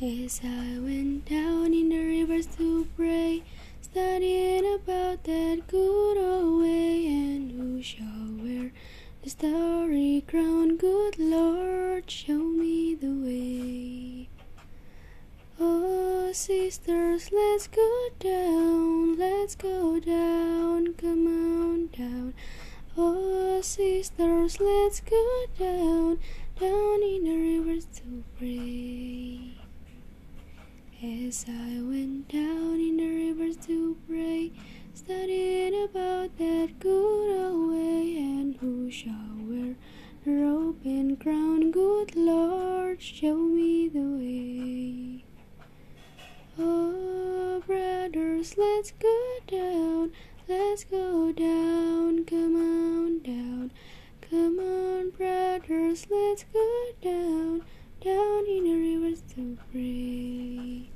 As I went down in the rivers to pray, studying about that good old way, and who shall wear the starry crown? Good Lord, show me the way. Oh, sisters, let's go down, let's go down, come on down. Oh, sisters, let's go down, down in the rivers to pray. As I went down in the rivers to pray, studying about that good old way, and who shall wear the robe and crown? Good Lord, show me the way. Oh, brothers, let's go down, let's go down, come on down, come on, brothers, let's go down, down in the rivers to pray.